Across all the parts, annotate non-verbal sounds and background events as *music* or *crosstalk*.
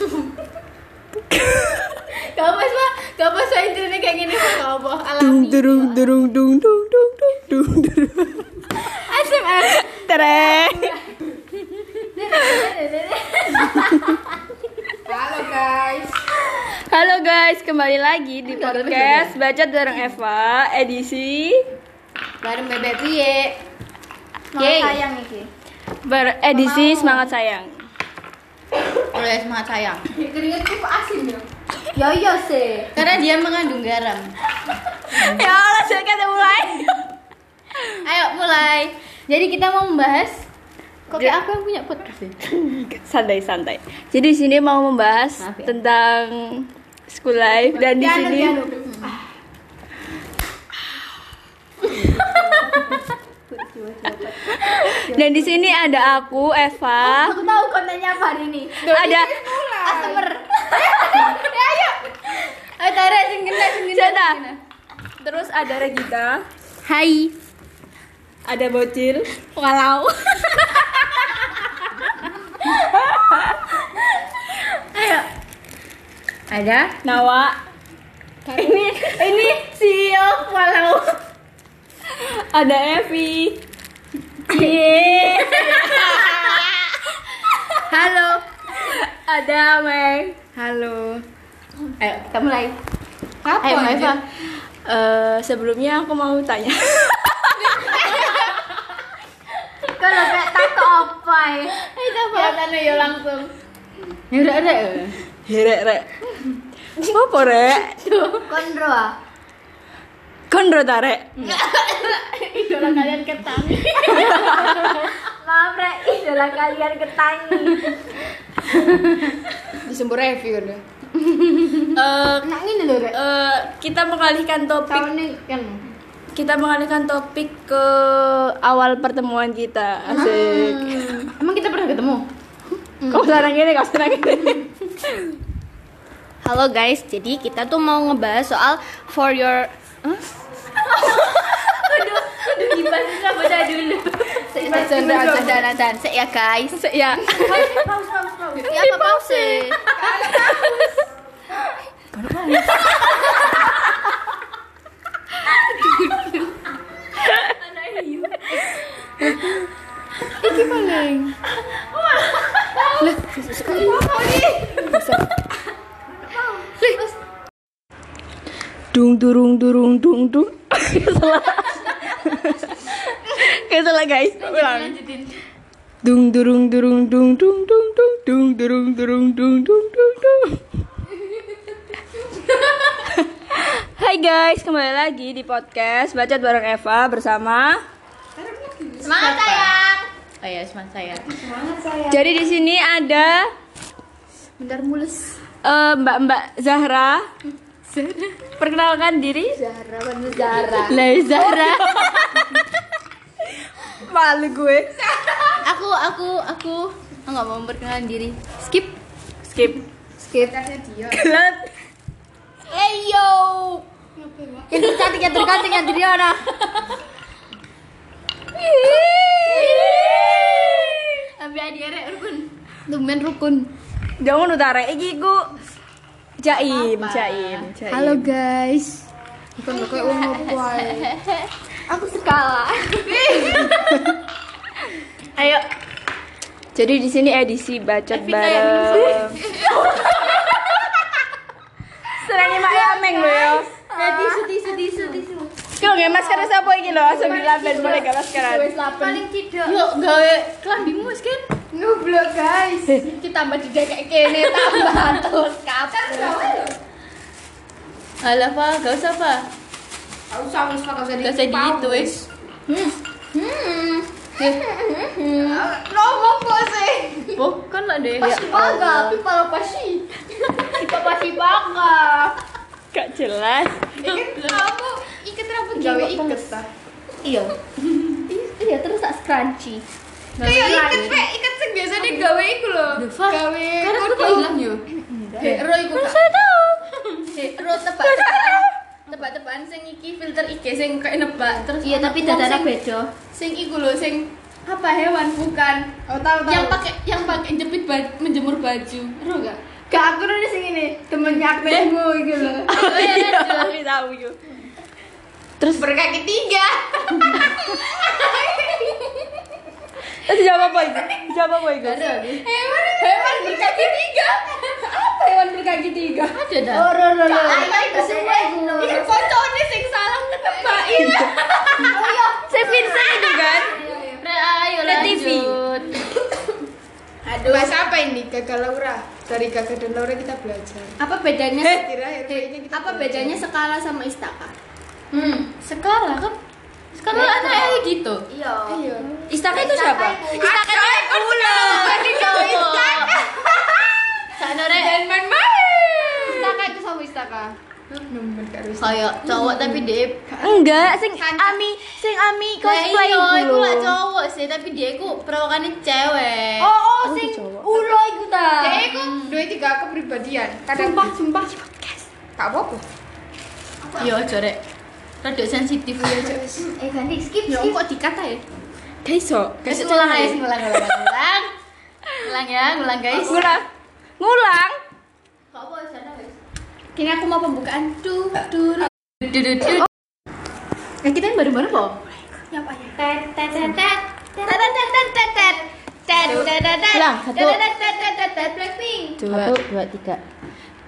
Gak apa pak, gak apa saya intinya kayak gini pak, gak apa Dung alami. durung durung dung dung dung dung dung durung. ASMR. Tereng. Halo guys. Halo guys, kembali lagi di podcast Bacot bareng Eva edisi Bareng bebek piye? Semangat sayang iki. ber edisi semangat sayang. Oleh semangat sayang. Keringetku kok asin ya? Ya iya sih. Karena dia mengandung garam. *laughs* ya Allah, saya kata mulai. Ayo mulai. Jadi kita mau membahas. Kok kayak aku yang punya podcast sih? *laughs* santai santai. Jadi di sini mau membahas Maaf ya. tentang school life dan di sini dianu. Dan di sini ada aku Eva, Aku tahu kontennya apa hari ini. ada Customer. Ayo tarik sing kena sing kena. Terus ada Regita, Hai. ada Bocil, Walau. Ayo. Ada? Nawa, Ini ini CEO walau. ada Evi, *laughs* Halo. ada Meng. Halo. Ayo kita mulai. Apa? Ayo Eva. Eh, sebelumnya aku mau tanya. *laughs* Kalau kayak tak apa ya? Ayo apa? Ya ya langsung. Ya udah ada. Rek rek. Apa rek? Kondro ah. Kondro tarek. Idola kalian ketang. *laughs* Maaf rek, idola kalian ketangi. Disembur review udah. *laughs* Eh, Nah ini loh rek. eh, kita mengalihkan topik Tahun kan. kita mengalihkan topik ke awal pertemuan kita asik Emang kita pernah ketemu? kau sekarang gini kau sekarang gini Halo guys, jadi kita tuh mau ngebahas soal for your *laughs* Dibahas baca dulu. Canda, canda, canda, Sek ya guys. Se- ya. Paus, paus, paus. Ya apa pause? Iki paling. Dung durung durung dung dung salah Kayak salah guys ulang dung durung durung dung dung dung dung dung durung durung dung dung dung dung Hai guys, kembali lagi di podcast Bacot bareng Eva bersama Semangat sayang. Oh ya, semangat saya. Semangat sayang. Jadi di sini ada Bentar mulus. eh, Mbak-mbak Zahra. *laughs* Perkenalkan diri. Zahra, bener Zahra. Lah Zahra. *laughs* Malu gue. Aku, aku, aku nggak mau memperkenalkan diri. Skip. Skip. Skip. Kelat. Hey yo. Yang tercantik, yang tercantik, yang dari mana? Tapi adik rukun. Tumben rukun. Jangan utara iki ku Jaim, Jaim, Jaim. Halo guys. Bukan kayak uang apa Aku skala. *laughs* Ayo. Jadi di sini edisi bacot bareng. *laughs* Serangnya mak Ameng lo ya. Ya tisu, tisu, tisu, tisu. Kau nggak masker siapa iki lo? Asal bilang ben boleh gak maskeran. Paling tidak. Yuk gawe kelambimu kan? Ngoblok guys. Kita tambah di kayak kene tambah terus kapan? Alah apa? Gak usah apa? Aku sama sekali usah Gak usah gitu wis. Hmm. Eh, Ngomong kok sih. Oh, kan lah deh. Pasti bangga, pipa lo pasti. Pipa pasti bangga. Gak jelas. Ikat kamu, ikat rambut Gawe ikat ta? Iya. *laughs* Iya, terus tak scrunchie. Kayak ikat pe, ikat sing biasa digawe iku lho. Gawe Karena aku tak hilang yo. Eh, ro iku? Saya tahu. *laughs* Eh, ro tebak-tebakan. Sing iki filter IG sing kayak nebak terus Iya, tapi sing- beda. Sing iku lho sing apa hewan bukan Oh, tahu tahu. yang pakai yang pakai jepit baju, menjemur baju. Ro gak? Gak Enggak, aku udah sing ini. Temennya Agnesmu gitu loh. Oh iya, iya, tahu yuk. Terus Berkaki tiga. *laughs* terus jawab apa itu? Jawab apa itu? Hewan hewan berkaki tiga. Apa hewan berkaki tiga? Ada dah. Oh, lo lo lo. Ayo itu semua itu. Ini kocoknya sing salah ngetebakin. Saya Vincent itu kan? Ayo lanjut. Aduh. Bahasa apa ini? Gagal Laura. Dari Gagal dan Laura kita belajar. Apa bedanya? RP-nya kita Apa belajar. bedanya skala sama istaka? Hmm. Skala kan? Skala ada kayak gitu. Iya. Iya. Istaka itu siapa? Istaka itu ular. Tadi kau istaka. Sana re. Dan main-main. Istaka itu sama istaka. Kayak cowok tapi dia Enggak, sing Ami, sing Ami cosplay Lah iya, iku iku lah cowok sih, tapi dia iku perawakannya cewek. Oh, oh, sing ulo iku ta. Jadi aku dua tiga kepribadian. Kadang sumpah sumpah. Tak apa-apa. Iya, aja Rada sensitif ya, Cok. Eh ganti skip Ya kok dikata ya? Gak iso. Guys, ulang guys, ngulang, ngulang, ngulang. Ngulang ya, ngulang guys. Ngulang. Ngulang. Kok apa sana guys? Kini aku mau pembukaan. Duh, duh, duh, duh, duh, duh. Eh, kita yang baru-baru kok. Ya apa ya? Tet, tet, tet, tet. Tet, tet, tet, tet, tet, tet. Tet, tet, tet, tet. Ulang, satu. Tet, tet, tet, tet, tet, tet, Blackpink. Satu, dua, tiga.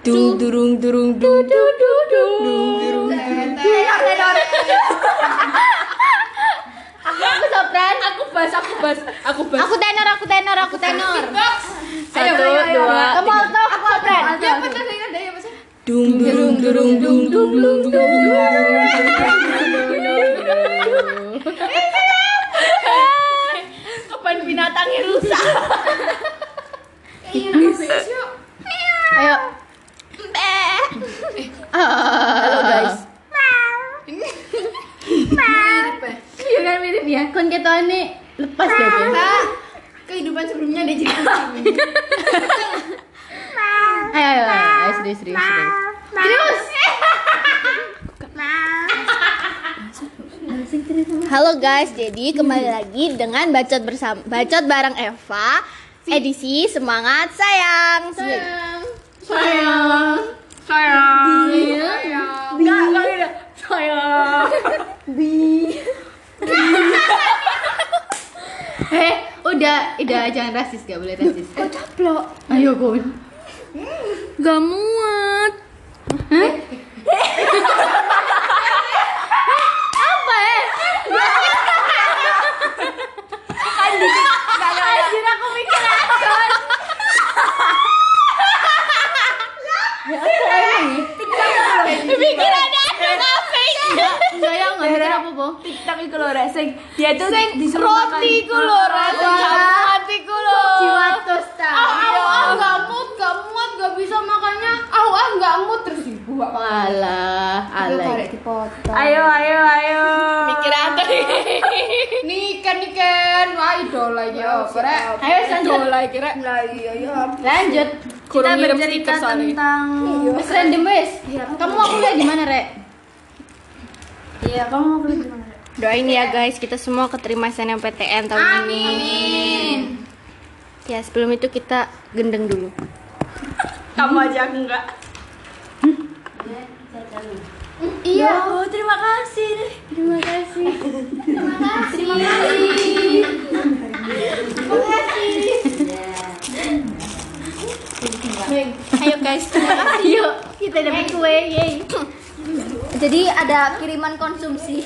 Dung durung durung dung dung dung dung dung durung. Aku aku sopran. Aku bas, aku bas, aku bas. Aku tenor, aku tenor, aku tenor. Satu, dua, Kamu tiga. alto, aku sopran. Ya betul saya ada ya Mas. Dung durung durung dung dung dung dung. *laughs* Kapan binatangnya rusak? Iya, besok. Ayo. Halo guys. Iya kan mirip ya. Kon kita ini lepas ya. Ah, kehidupan sebelumnya ada jadi Ayo, ayo, ayo, serius, serius, serius. Halo guys, jadi kembali lagi dengan bacot bersama bacot bareng Eva edisi semangat sayang. Sayang. Sayang. Sayang. Enggak, enggak beda. Sayang. Bi. Eh, udah, udah jangan rasis, gak boleh rasis. Kok caplok? Ayo, Gun. Gak muat. Hah? Apa ya? Anjir, aku mikir akon. Mikir ada akon apa Enggak ya, enggak mikir apa-apa. TikTok iku lho rek tuh Sing roti ku lho, roti hati ku lho. Jiwa tosta. Ah, ah, ah, nggak mood, nggak muat, nggak bisa makannya. Ah, ah, nggak mood terus dibuat. Walah, alay. dipotong. Ayo ayo ayo. Mikir ada. *laughs* Niken niken, wah idola ya. Rek. Ayo, lanjut. Idola kira. Lah iya iya. Lanjut. Kita bercerita tentang Wes random wes. Kamu mau kuliah di mana, Rek? Iya, kamu mau di mana? Doain ya guys, kita semua keterima SNMPTN tahun ini. Amin. Ya sebelum itu kita gendeng dulu. Kamu aja aku enggak. Iya. Oh, terima kasih. Terima kasih. Terima kasih. Ayo guys, Yuk, kita dapat kue, yeay. Jadi ada kiriman konsumsi.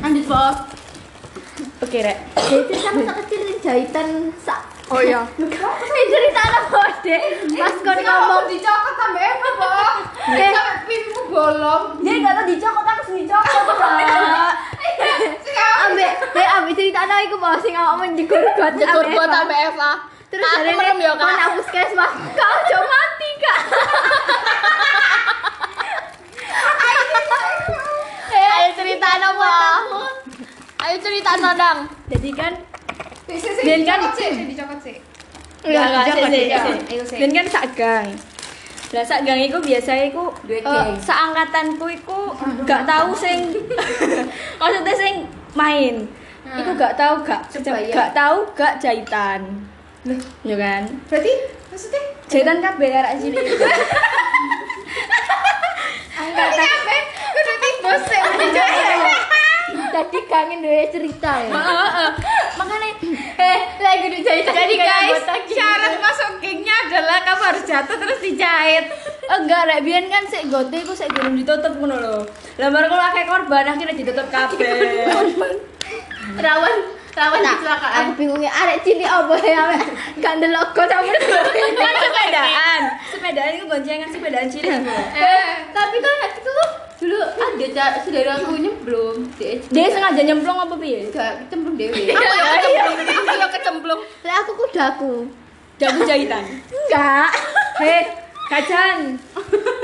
Lanjut, Bob. Oke, Rek. Jadi kan masa kecil jahitan sak. Oh iya. *laughs* Ini cerita apa, Dek? Pas kon ngomong dicokot sampai apa, Bob? Eh. Sampai pipimu bolong. Dia enggak tahu dicokot. Ambek dek ambek cerita anak iku mau sing awak menjegur got Jekur ambek buat Eva. terus hari merem ya, ini Kak. mau puskesmas kau ojo mati kak Ayo cerita apa? Ayo cerita dong. Jadi kan Dan kan dicokot sih, dicokot sih. Enggak, enggak, sih, sih. Sih. Kan sak gang. Lah sak gang iku biasa iku geng. seangkatanku iku gak tahu sing *laughs* maksudnya sing main. Iku gak tahu gak Sebaya. gak tahu gak jahitan. Ya kan? Berarti maksudnya Jahitan kabeh arek cilik. Berarti apa? Kudu sih dijahit. *laughs* Tadi kangen dua cerita ya. Heeh. Makanya Eh, lagi dijahit. Jadi guys, syarat masuk gengnya adalah kamu harus jatuh terus dijahit. enggak rek biyen kan sik gote iku sik durung ditutup ngono lho. Lah baru kalau akeh korban akhirnya ditutup kabeh. *laughs* Rawan, rawan Nah, kecelakaan. aku bingungnya arek cilik apa ya? Gak ndelok kok sama kan sepedaan. Sepedaan itu goncengan sepedaan cilik. Eh, tapi kan itu tuh dulu ada ca- saudara aku nyemplung di Dia sengaja nyemplung apa piye? Enggak, kecemplung dewe. Iya, iya. Aku yang kecemplung. Lah aku kudaku. Jago jahitan. Enggak. Hei, kacan.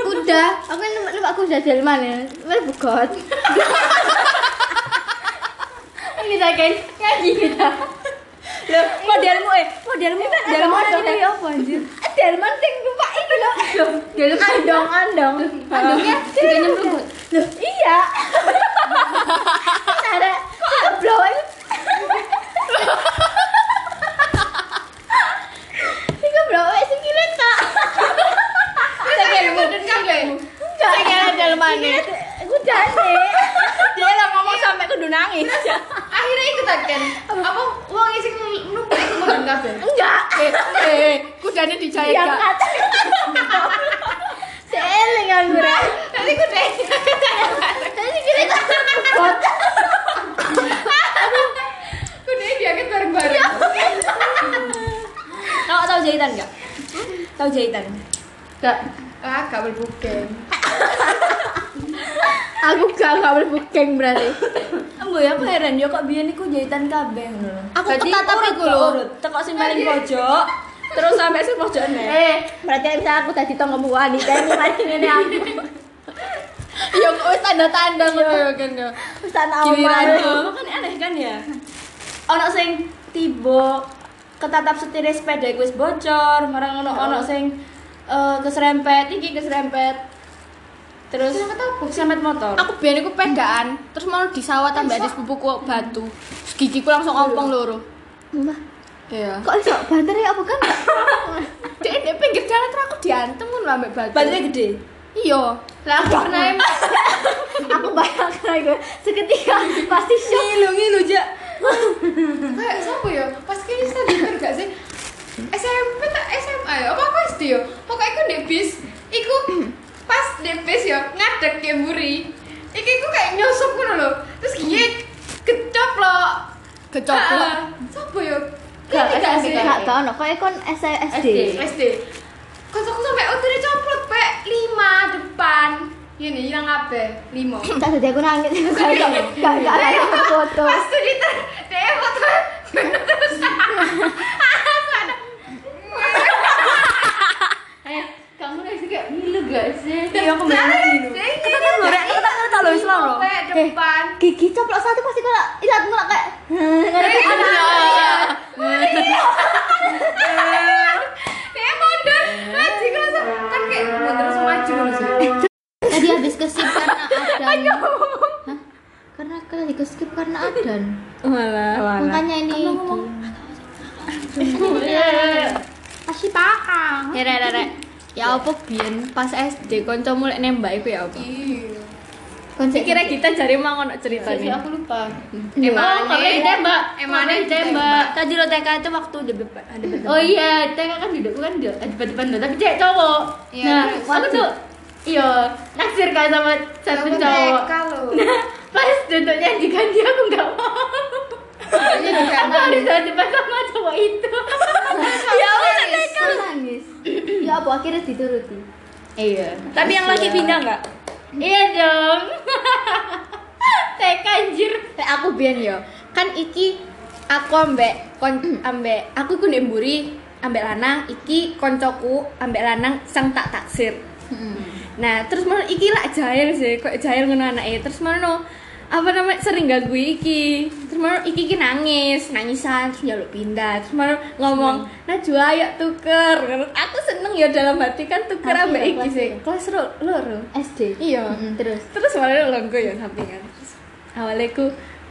Kuda, aku numpak numpak kuda dari mana? Mana bugot. Kita kan ngaji kita. Loh, modelmu eh, modelmu modelmu ada apa anjir? Delman sing numpak iki lho. Dia Andong, andong. Andongnya juga nyemplung. Loh, iya. *laughs* Ada goblok. Iki goblok wis sikile tak. Kita kayak mudun kabeh. Saya delmane. Kudane. *laughs* Dia lah ngomong sampai kudu nangis. *laughs* Akhirnya ikut akan. Apa uang isi numpuk ikut mudun kabeh. Enggak. Eh, eh, kudanya dijahit Yang gak? kata. *laughs* Seeling aku rek. Nanti kudanya Tadi kira bugot. Kudanya diangkat bareng-bareng. Tahu tahu jahitan enggak? Tahu jahitan? Gak. Ah, gak berbuken. Aku gak gak berbukeng berarti. Ambo ya aku heran yo kok biyen iku jahitan kabeh ngono. Aku ketatap iku lho. Teko sing paling pojok terus sampai sing pojok nih. Eh, berarti bisa aku tadi tonggo wanita ini mari ngene aku. Kok wis tanda-tanda ngono kan yo. Wis tak Giliran awal. tuh, kan aneh kan ya. Ono sing tiba ketatap setir sepeda wis bocor, marang ono ono sing eh, keserempet, iki keserempet. Terus Keserempet apa? Keserempet motor. Aku biyen iku pedaan, terus mau di sawah tambah ada sepupuku batu. Terus gigiku langsung ompong loro. Mbah, Iya. kok iso banter ya apa kan? *laughs* Dek di pinggir jalan terus aku diantem ngono ambek batu. Baterainya gede. Iya. Lah aku pernah *laughs* aku bayangkan itu seketika pasti shock. Ngilu ngilu jak. kayak siapa ya? Pas kini sadar gak sih? SMP tak SMA ya? Apa aku SD ya? Pokoknya aku di bis, iku pas di bis ya ngadek ke mburi. Iki iku kayak nyosok ngono lho. Terus gini kecoplok. Kecoplok? Ah, Siapa ya? Gak, Ini gak sih? Gak kok kon SD. SD. Kocokku sampai udah dicoplok pe lima depan. Ini hilang apa? Lima. Tak tadi aku nangis. Gak gak gak ada foto. Pas tuh di dia foto bener terus. Eh, kamu nangis kayak ngilu gak sih? Iya aku bener ngilu. Kita kan lho rek, kita kan tahu wis loro. Pe depan. Gigi coplok satu pasti kalau ilat Masih paham. Ya rek rek, rek. Ya apa biyen pas SD kanca mulai nembak iku ya apa? Iya. Kira kita cari mang ono cerita Tapi nih. aku lupa. Emang kamu ditembak. Emangnya ditembak. Tadi lo TK itu waktu ada debat. Oh iya, TK kan duduk kan di depan-depan lo, tapi cewek cowok. Iya, nah, aku tuh iya naksir kan sama satu cowok. Nah, pas duduknya diganti aku nggak mau. Aku harus depan sama cowok itu. Ya Allah, Terus nangis. Ya apa akhirnya dituruti. Iya. Tapi yang lagi pindah enggak? Iya dong. *laughs* TK anjir. Kayak aku biyen yo. Kan iki aku ambek kon ambek aku ku ndek mburi ambek lanang, iki koncoku ambek lanang sang tak taksir. Nah, terus mau iki lak jahil sih, kok jahil ngono anake. Terus mau apa namanya sering ganggu iki. Terus mau iki iki nangis, nangisan terus njaluk pindah. Terus mau ngomong, "Najwa ayo tuker." Terus aku seneng ya dalam hati kan tuker ambek ya, iki sih. ya? kelas ro loro. SD iya. Terus? Terus awalnya longgo ya sampingan terus awalnya ku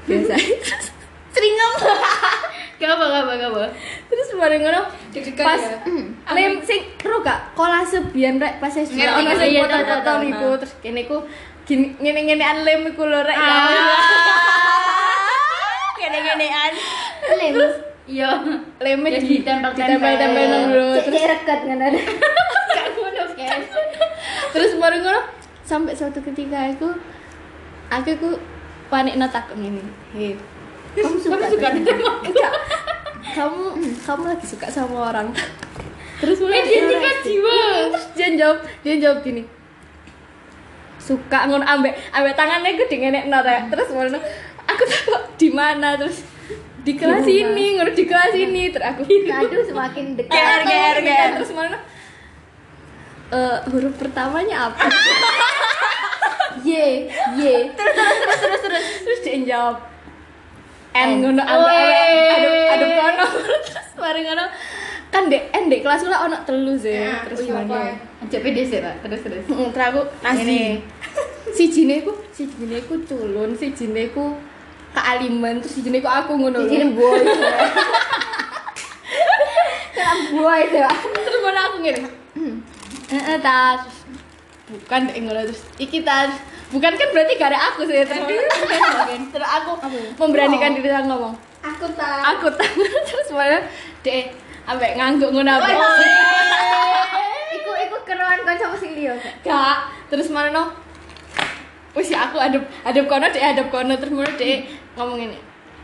biasa. *laughs* Terus seringam *laughs* gak apa gak apa gak apa. Terus ngono Deg-degan pas ya? lem sing ro gak kolase biyen rek pas SD ono ngerti, sing foto-foto niku terus kene ku ngene-ngenean lem iku lho rek ya *laughs* gene-genean lem. Iya. lemnya Ya, di ditempel-tempel. ditempel dulu terus rekat ada *laughs* gak ngono kan terus baru ngono sampai suatu ketika aku aku ku panik notak ini hei kamu suka kamu suka? Enggak. *laughs* kamu kamu lagi suka sama orang. Terus mulai Eh, dia jiwa. terus dia jawab dia jawab gini suka ngono ambek ambek tangannya gue dengan rek terus ngono aku tahu di mana terus di kelas ini ngono di kelas ini terus aku aduh semakin dekat GR, Gitu. GR. Terus mana? Eh, huruf pertamanya apa? Y Y terus terus terus terus terus terus dia jawab N ngono ambek Weh. aduk aduk kono terus bareng ngono kan dek N dek kelas lah ono telu sih Ya, terus iya, mana? Ajak pede sih pak. Terus terus Heeh, terus aku Nasi. *laughs* si jine ku si jine ku culun si jine ku kealiman terus si jine ku aku ngono lho. jadi boy *laughs* kan boy itu Pak. terus mana aku ngene? Eh tas. Bukan deh ngono terus iki tas. Bukan kan berarti gak ada aku sih terus *laughs* terus aku memberanikan diri ngomong. Aku tahu aku tas. Terus mana? Deh ambek ngangguk ngono ambek iku iku keruan kan sama sing liya gak terus mana no wis ya aku adep adep kono deh adep kono terus mana deh ngomong ini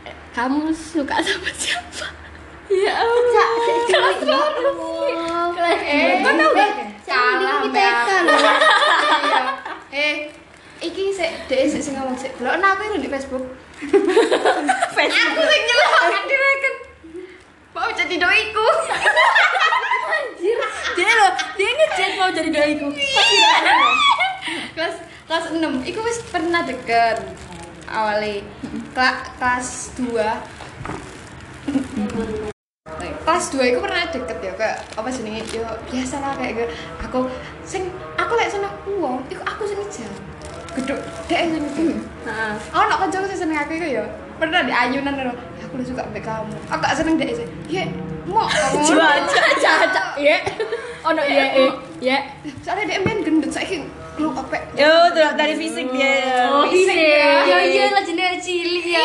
"Eh, kamu suka sama siapa ya Allah kelas ya Allah. kelas Eh, kau tau gak Salah. Iya. Eh, iki sik dhek sik sing ngomong sik. Nah aku di Facebook. Aku sing nyelok dhewe kan. Mau jadi doiku. *laughs* dia lo dia ngechat mau jadi doiku. Kelas kelas 6 iku wis pernah deket awalnya Kela- kelas 2 kelas 2 iku pernah deket ya kayak apa jenenge? Yo biasa lah kayak gitu. Aku sing aku lek seneng uang iku aku sing ijal geduk dek sing itu Heeh. aku nak kancaku sing seneng aku iku ya. Pernah di ayunan lho. ya aku udah suka ambek kamu aku gak seneng dek sih ya mau kamu Cuaca, cuaca, ya. Oh no, eh, ya. soalnya dia main gendut saiki lu apa Yo, tuh dari fisik dia. Oh, fisik ya. Ya iya lah jenenge cilik ya.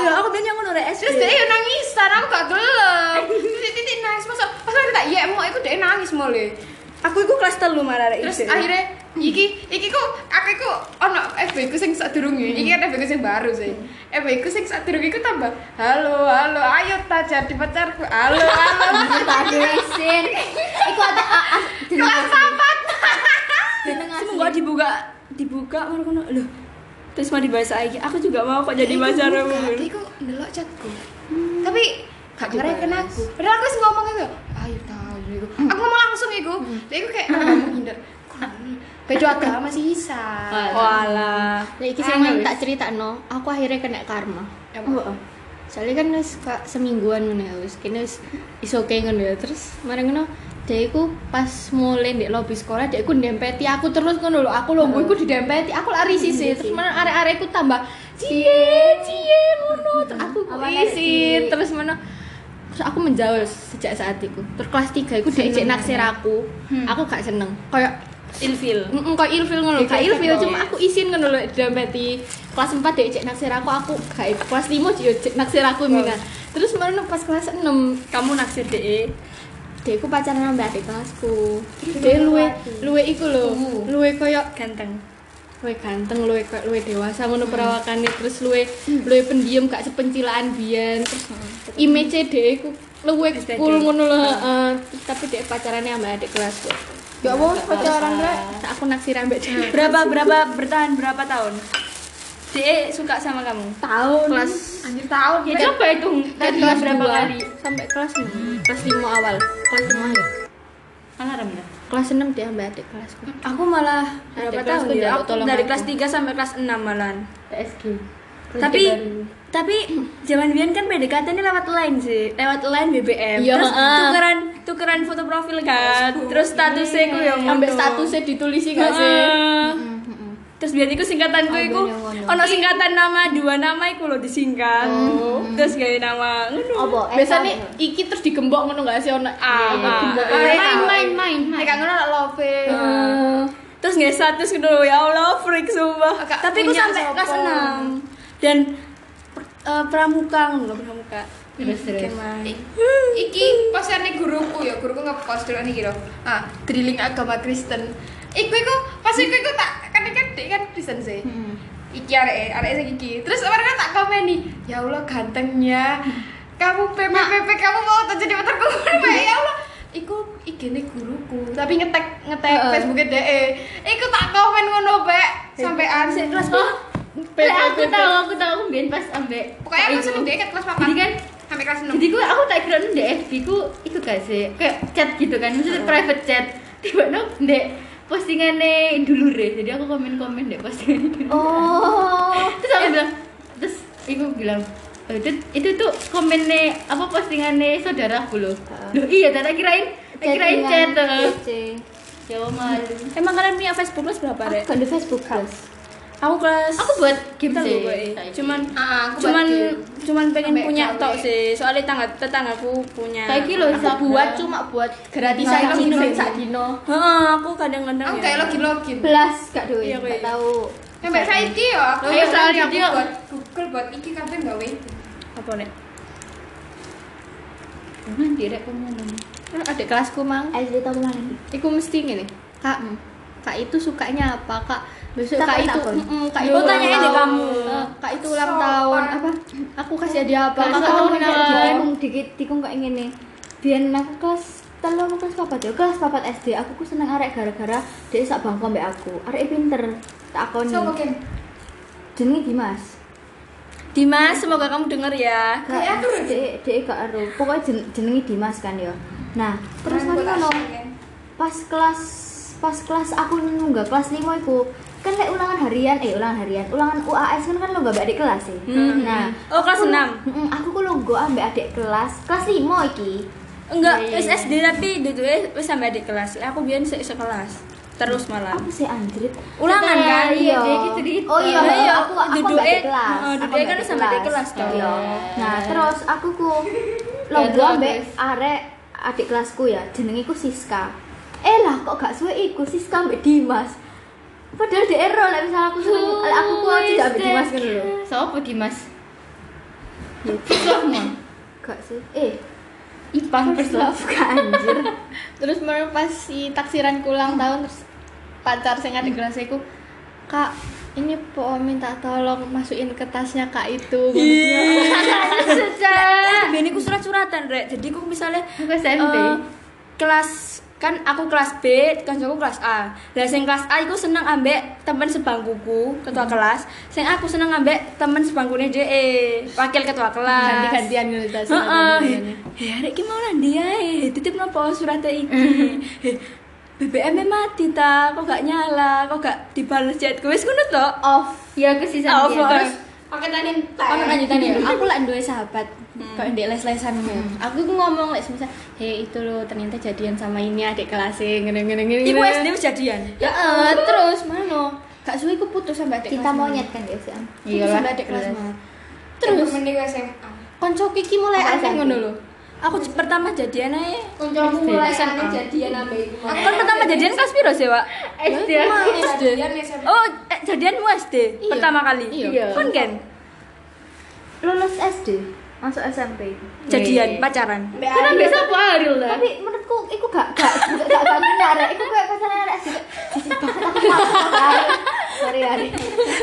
Iya, aku bilang yang ngono rek Terus dia yo nangisan, aku gak gelem. *laughs* Titik nangis masa pas aku tak iya mau iku dia nangis mulai. Aku iku kelas telu marah rek. Terus akhirnya iki iki ku aku iku ono FB ku sing sadurunge. Iki kan FB ku sing baru sih. FB ku sing sadurunge iku tambah halo halo ayo ta jadi pacarku. Halo halo. *laughs* Tadi isin. Iku ada Kelas papat. jeneng asli. Semoga dibuka dibuka baru kono. Loh. Terus mau dibahas lagi. Aku juga mau kok jadi pacarmu. Dia iku ndelok chatku. Tapi gak ngereken aku. Padahal aku wis ngomong iku. Ayo tahu iku. Aku ngomong langsung iku. Dia iku kayak ngomong hindar. Beda agama masih bisa. Walah. Nah, iki sing wis. tak cerita no, aku akhirnya kena karma. Apa? Soalnya kan wis kak semingguan ngono ya wis kene wis is oke ngono ya. Terus marang ngono dia iku pas mulai di lobi sekolah dia iku ndempeti aku terus ngono lho. Aku lho iku didempeti, aku lari sisi. Terus mana arek-arekku tambah cie cie ngono. Terus aku isi terus mana terus aku menjauh sejak saat itu. Terus kelas 3 iku dia naksir aku. Aku gak seneng. Kayak Ilfil. Mm kok ilfil ngono, Dia gak ilfil cuma aku isin ngono lho dompeti. Kelas 4 dek cek naksir aku, aku gak kelas 5 yo cek naksir aku mina. Terus mana pas kelas 6 Kamu naksir DE. dekku pacaran sama adik kelasku. Dek luwe luwe iku lho, luwe koyo Ganteng. Luwe ganteng, luwe luwe dewasa ngono perawakane terus luwe luwe pendiam gak sepencilaan biyen. Terus image dek iku luwe cool ngono lho, heeh. Terus tapi dek pacarannya sama adik kelasku. Ya apa pacaran rek? Aku naksir ambek dia. Berapa berapa bertahan berapa tahun? DE suka sama kamu. tahun kelas Anjir tahun. Ya coba hitung dari kelas berapa kali? sampai kelas 6 kelas 5 awal kelas 5 akhir Alarm ya. Kelas 6 dia ambil adik kelasku Aku malah berapa kelas tahun ya? Aku dari aku. kelas 3 sampai kelas 6 malahan. PSG Tapi tapi zaman biyen kan PDKT ini lewat line sih, lewat line BBM. Iya, Terus heeh. tukeran tukeran foto profil kan. Terus statusnya ku ya ngono. Ambek statusnya ditulisi gak sih? Terus biar iku singkatanku iku ngono. ono singkatan nama dua nama iku lho disingkat. Terus gawe nama ngono. Apa? Biasanya iki terus digembok ngono gak sih ono Ah, Iya, ah, gembok. ah, main tahu. main main nek gak ngono love. Terus nggak status gitu ya Allah freak sumpah. Tapi aku punya sampai kelas. 6 dan eh, pramuka ngono pramuka. Terus terus. Gimana? iki pasane guruku ya guruku ngepost dulu nih gitu ah drilling agama Kristen iku iku pas iku iku tak kan kan dek kan Kristen sih iki arek arek sing iki. Terus orang tak komen nih ya Allah gantengnya. Kamu PPPP kamu mau tak jadi pacarku *laughs* ya? Allah. Iku igene guruku. Tapi ngetek ngetek Facebooknya DE iku tak komen ngono bek sampean. Kelas Lah, aku tahu, aku tahu aku mbien pas ambek. pokoknya aku iku. seneng DE kan kelas 4 Jadi kan sampai kelas 6 jadi ku aku tak kira di FB ku itu gak sih? Kayak chat gitu kan maksudnya private chat. Tiba no dek postingannya dulu deh jadi aku komen komen deh postingan itu Oh. *laughs* terus aku bilang terus ibu bilang "Eh, itu, itu tuh komennya apa postingannya saudaraku loh. Loh iya tak tak kirain tak kirain chat ya malu. Emang kalian punya Facebook kelas berapa, Rek? Kan di Facebook kelas. Aku kelas aku buat game sih gue. Cuman Ah, aku cuman game. cuman pengen Sampai punya tok sih. Soalnya tetangga tetanggaku punya. kayak gitu loh Aku buat cuma buat gratisan Nah, dino sak dino. Heeh, aku kadang-kadang aku ya. kayak login login Belas gak duwe, Iya, gak tahu. Sampai saiki ya aku iya, soalnya aku dia- buat Google buat iki kabeh gawe. apa nek? nanti rek kamu Adik kelasku mang, SD tahun mana iku mesti ngene. Kak, Kak itu sukanya apa, Kak? Besok Kak itu, mm, Kak itu tanyain deh kamu. Kak itu ulang tahun apa? Aku kasih hadiah apa? Kak, aku nak apa? dikung dikit dikung kayak gini. Biar aku kelas telu aku kelas papat ya? Kelas papat SD aku ku seneng arek gara-gara dia sak bangku ambek aku. Arek pinter tak akoni So mungkin jenenge Dimas. Dimas, semoga kamu denger ya. Kayak aku, dek dek gak ero pokoknya jen, jenenge Dimas kan ya. Nah terus mari ngono pas kelas pas kelas aku nunggak kelas 5 iku kan lek ulangan harian eh ulangan harian ulangan UAS kan kan lo gak adik kelas sih nah Oh, kelas aku- 6. Mm, aku ku longgo ambek adik kelas kelas 5 iki Enggak, Iya, iya, wis iya. SD tapi duduk wis sampai adik kelas. Aku biyen se sekelas. Terus malah. apa sih anjrit Ulangan kan? iya Iya, gitu, gitu. oh iya Nah, iya, aku aku ambek adik kelas heeh, Aku duduknya ambek kan sama adik kelas toh. Iya. nah terus aku ku longgo terus, ambek arek adik kelasku ya jenenge ku Siska eh lah kok gak suwe iku Siska ambek Dimas padahal di error lah misalnya aku seneng lek aku ku aja gak ambek Dimas kan lho Sopo *laughs* Dimas? gak sih. Eh Ipang first love kan anjir. *laughs* Terus baru pas si taksiran ulang tahun terus pacar sing adik kelas aku, Kak, ini po minta tolong masukin ke tasnya Kak itu. *laughs* Sejak biyen iku surat-suratan, Rek. Jadi aku misalnya Aku SMP. eh, kelas kan aku kelas B, kancaku kelas A. Lah sing kelas A iku seneng ambek temen sebangkuku, ketua kelas. Sing aku seneng ambek temen sebangkune DE, wakil ketua kelas. Ganti-gantian gitu tas. Heeh. Heh, arek ki mau nanti ae. Titip nopo suratnya iki. BBM -nya mati ta, kok gak nyala, kok gak dibales chatku. Wis ngono to. off ya ke sisa Off, dia. off. terus Pakai tadi Ono lanjutan ya. *laughs* Aku lah duwe sahabat kayak ndek les-lesan ngono. Aku ku ngomong lek misal, "Hei, itu loh ternyata jadian sama ini adik kelas e ngene-ngene ngene." Iku SD wis jadian. Ya eh, terus mana? Gak suwe ku putus sama adik kita kelas. monyet kan ya sih Putus sama adik kelas. terus mending SMA. konco Kiki mulai aneh ngono lho. Aku pertama jadian ae. Kancamu mulai SD. aneh jadian ambek iku. Aku kan pertama jadian kelas piro sih, Wak? SD Jadian SMA. Oh, eh, jadianmu SD Iya. pertama kali. Iya. Kon kan lulus SD masuk SMP jadian pacaran. Karena biasa apa Ariel lah. Tapi menurutku itu gak gak gak gak gak benar. Itu kayak sih. Jijik banget aku sama Ariel. Sorry Ariel.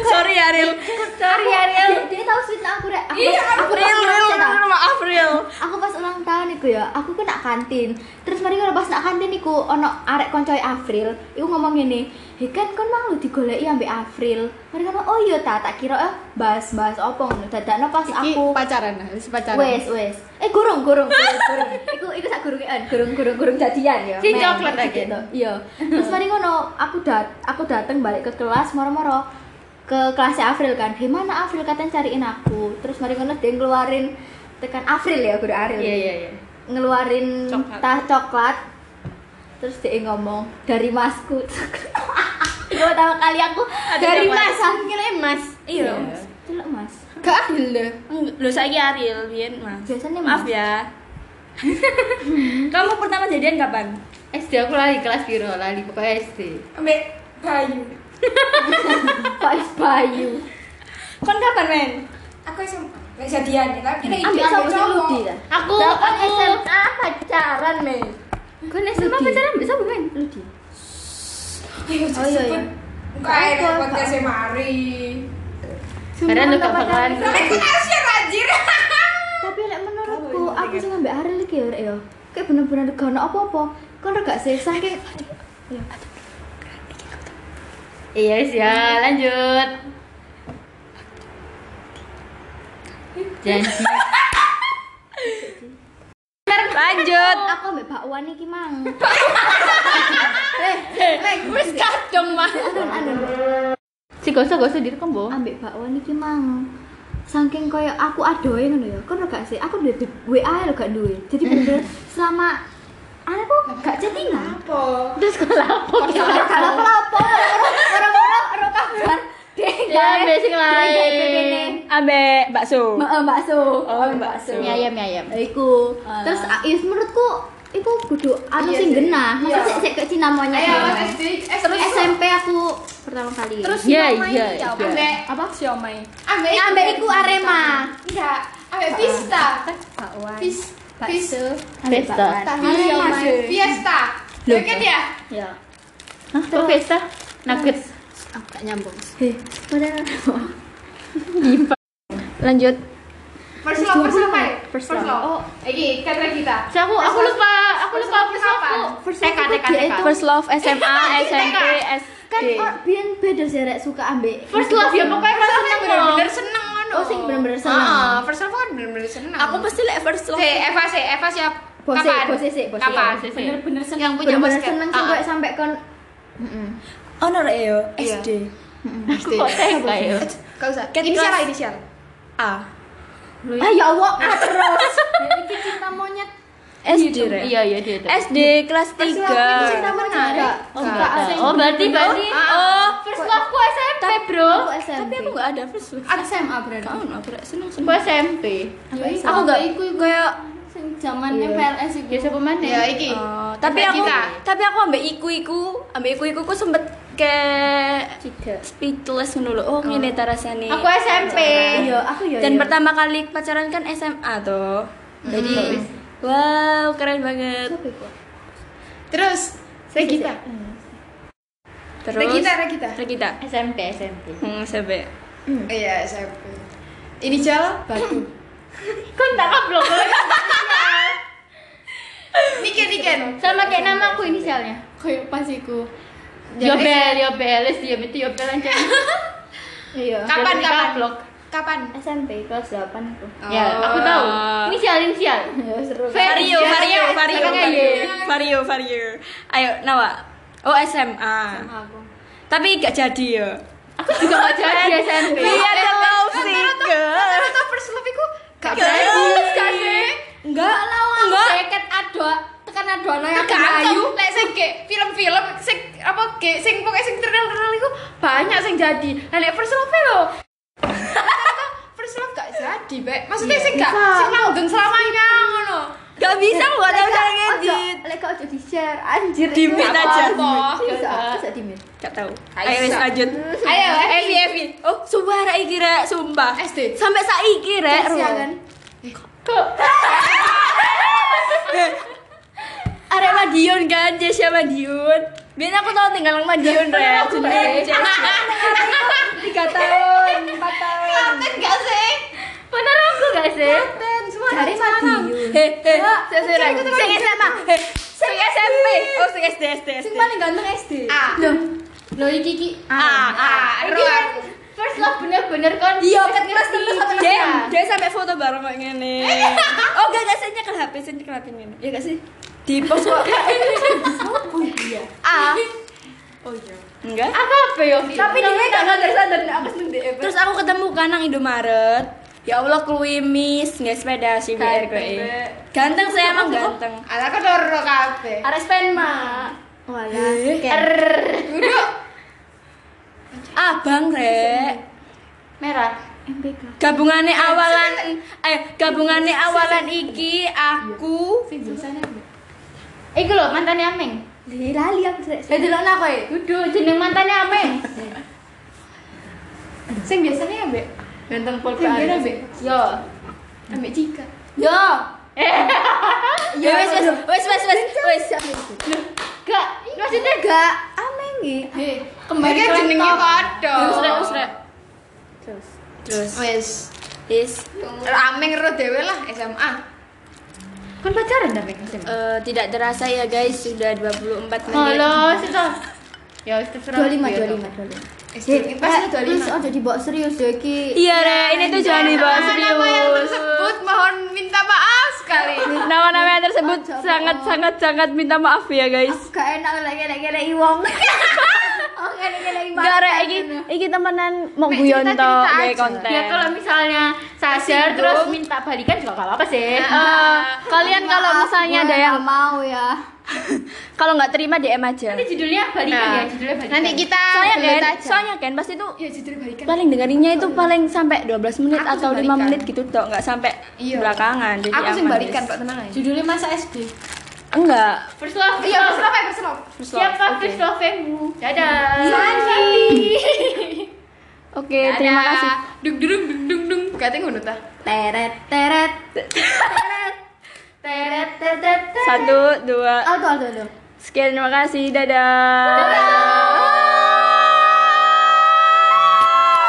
Sorry Ariel. Sorry Ariel. Dia, dia tahu sweet aku rek. Aku pas aku Real, real, maaf real. Aku pas ulang tahun iku ya, aku ku nak kantin. Terus mari ngono pas nak kantin iku ono arek koncoe April. Iku ngomong ngene, "He kan kon mau lu digoleki ambek April." Mari ngono, "Oh iya ta, tak kira eh bahas-bahas opo ngono." Dadakno pas Iki aku pacaran wis pacaran. Wes, wes. Eh gurung, gurung, gurung, gurung. Iku iku sak gurungan, gurung, gurung, gurung jadian ya. Si coklat lagi. gitu. Iya. Terus mari ngono, aku dat aku dateng balik ke kelas moro-moro ke kelasnya April kan. Di mana April katanya cariin aku. Terus mari ngono dia ngeluarin tekan April ya, guru April. Iya iya iya. ngeluarin Coklat. tah coklat terus dia ngomong dari masku *laughs* pertama kali aku dari mas akhirnya mas Iya. Celuk mas Gak adil deh. Lo saya Ariel, Bian mas. Biasanya Maaf ya. *laughs* Kamu pertama jadian kapan? SD aku lali kelas biru lali pokoknya SD. Ambek Bayu. *laughs* Pak Is Bayu Kon kapan men? Aku SMA. Jadian ya, tapi kita ambil sama Ludi lah Aku aku SMA pacaran men kan SMA pacaran bisa bukan? Ludi Ayo, oh iya iya. Enggak ada podcast mari. Karena gak bakalan harus share anjir. *laughs* tapi lek menurutku aku sih ngambil hari lagi ya Rek, ya. Kayak bener-bener gak ono apa-apa. Kan gak sih saking Iya. wis ya, lanjut. Janji. Aku ambek Pak Wan iki mang. Wis kadung mah. Si gosok-gosok Bo. ambek Pak Wan iki mang. Saking koyo aku adoe ngono ya. Gak sih? Aku duwe WA lo gak duwe. Jadi bener selama gak chattingan Apa? Terus kalau apa orang-orang orang kabar Ya, sing lain. Ambek bakso. Mbak bakso. Oh, bakso. Mie ayam, mie ayam. Iku. Terus ah, is menurutku iku kudu anu Iya sing sih. genah. Masa Iya. sik sik ke Cina monyet. Ya. SD. Terus SMP aku pertama kali. Terus Iya, siomay iya, apa? iya. Ambek apa? siomay. Ambek Ambek iku Arema. Enggak, ambek Vista. Pak Wan. Vis Bakso. Ambek Ambek Pesta. Pak Wan. Arema. Fiesta. Loh. Ya Aku gak nyambung. Heh, padahal *laughs* Lanjut. First love, first love. First First love. love. Oh, iki kata kita. Si aku aku lupa, aku First lupa love first aku. First love TK, TK. First love SMA, SMP, kan SD. or, biyen beda sih rek suka ambek. First love ya pokoknya pas seneng bener-bener seneng ngono. Oh, sing bener-bener seneng. Heeh, first love kan bener-bener seneng. Aku pasti lek first love. Si Eva sih, Eva siap. Bose, bose sih, bose. Kapan? Bener-bener seneng. Yang punya Bener-bener basket. seneng Ah, sih ah. sampai kon Heeh. Ono rek yo Iya. SD. Aku kok TK ya? Gak usah. Inisial inisial. A. Ah ya Allah, ah, terus. *laughs* Iki cinta monyet. SD rek. Iya, iya dia itu. SD kelas 3. Cinta enggak? Oh, Enggak, enggak. Oh, berarti berarti Oh, First love ku SMP, Bro. Tapi aku enggak ada first love. SMA berarti. Kau aku rek seneng Aku seneng. SMP. Aku gak iku iku Kayak sing zamannya PLS iku. Ya siapa mana? Iya, Ya iki. Oh, tapi aku tapi aku ambek iku-iku, ambek iku-iku ku sempet kayak Tiga. speechless ngono lho. Oh, ngene ta rasane. Aku SMP. Iya, aku ya. Dan iya. pertama kali pacaran kan SMA tuh. Jadi wow, keren banget. Terus Regita. Terus Regita, Regita. Regita. SMP, SMP. Hmm, sampai Iya, SMP. Inisial Batu. *laughs* Kon tak kablok. *laughs* Niken, Niken. Sama kayak nama aku inisialnya. Kayak pas iku. Yobel, Yobel, es diam itu Yobel aja. Iya. Kapan, kapan? kablok. Kapan? SMP kelas 8 aku. Ya, aku tahu. Inisial, inisial. Ya seru. Vario, Vario, Vario, Vario. Vario. Ayo, Nawa. Oh SMA. Aku. Tapi gak jadi ya. Aku juga gak jadi SMP. Iya, ada love singer. Rata-rata first love iku gak Gak jadi. jadi. Gak sih? Enggak, Lawan enggak. jaket ado tekan adono yang Gak ayu. Lek sing kayak film-film sing apa kayak sing pokoknya sing terkenal-terkenal iku banyak sing jadi. Lah lek first love lho. *laughs* First love gak jadi, Bek. Maksudnya sing gak sing langgeng selamanya ngono. Gak bisa gua tahu cara ngedit. lek kok ojo di-share. Anjir. Di itu. mute aja. Apa? Bisa, bisa di mute. Gak tahu. Aisyah. Ayo wis lanjut. *laughs* Ayo, Evi, Evi. Oh, sumpah rek iki rek, sumpah. SD. Sampai saiki rek. Sia Ro. kan? *laughs* Arek Madiun kan, Jesya Madiun. Biar aku tau tinggal nang Madiun. Jenenge Jesya. Tiga tahun, empat tahun. Klaten gak sih? Bener aku gak sih? Klaten, semua Cari Madiun. He he. Sing rek. Sing SMA. He. Sing SMP. Oh, sing SD SD SD. Sing paling ganteng SD. A. Loh. Loh iki iki. Ah, ah, Iki kan first love bener-bener kon. Iya, ngerti. telu sama Dia, dia sampai foto bareng kayak gini. *laughs* Oh, gak gak sih nyekel HP, sih nyekel HP ini. Ya gak sih? Di post kok. Ah. Oh iya. Enggak. Apa apa yo? Tapi dia gak sadar-sadar aku seneng dia. Terus aku ketemu kan nang Indomaret. Ya Allah kuwi Miss, nggak sepeda sih biar Ganteng, gue. Ganteng saya emang ganteng. Ala kok loro kabeh. Ares pen mah. Walah, Duduk. Abang rek. Merah. MPK. Gabungannya awalan eh gabungannya awalan iki aku Iku lho mantannya Ameng. Lali aku sih. Lah delokno kowe. Kudu jeneng mantannya *laughs* Ameng. Sing biasanya ambek Ganteng sing biasa ambek Yo. ambek Cika. Yo. ya wes wes wes wes wes wes Gak, maksudnya Gak ameng iki. Hei, Kembali ke jenenge padha. terus rek terus rek Terus. terus Wes. is Rameng ro dhewe lah SMA. Kan pacaran tapi SMA. eh, tidak terasa ya guys sudah 24 menit Halo, situ. Ya wis terserah. 25 Iya, 25 25. SD pas Terus 25. aja dibawa serius ya iki. iya rek ini tuh jangan dibahas Nama yang serius tersebut mohon minta maaf sekali. *laughs* nama-nama yang tersebut sangat sangat sangat minta maaf ya guys Gak enak lagi lagi lagi wong. Oh, lagi lagi Gak rek iki iki temenan mau Mek, guyon aja. kayak konten Ya kalau misalnya sadar terus minta balikan juga gak apa-apa sih. Eh, kalian kalau misalnya ada yang mau ya. *laughs* kalau nggak terima DM aja Ini judulnya balikan Nah, ya, judulnya balikan. Nanti kita soalnya kan aja. soalnya kan pasti tuh ya jujur balikan. paling dengerinnya itu paling sampai 12 menit Aku atau sing 5 balikan. menit gitu toh nggak sampai Iya. belakangan jadi Aku aman, balikan kok tenang aja. judulnya masa SD. Enggak First love. Iya, first love ya, first love. First love, Siapa oke. first love-mu? Dadah. *laughs* oke terima kasih Dung dung dung dung dung. Katanya ngono ta. Teret teret. Teret teret. satu dua Aldo aldo aldo. sekian terima kasih dadah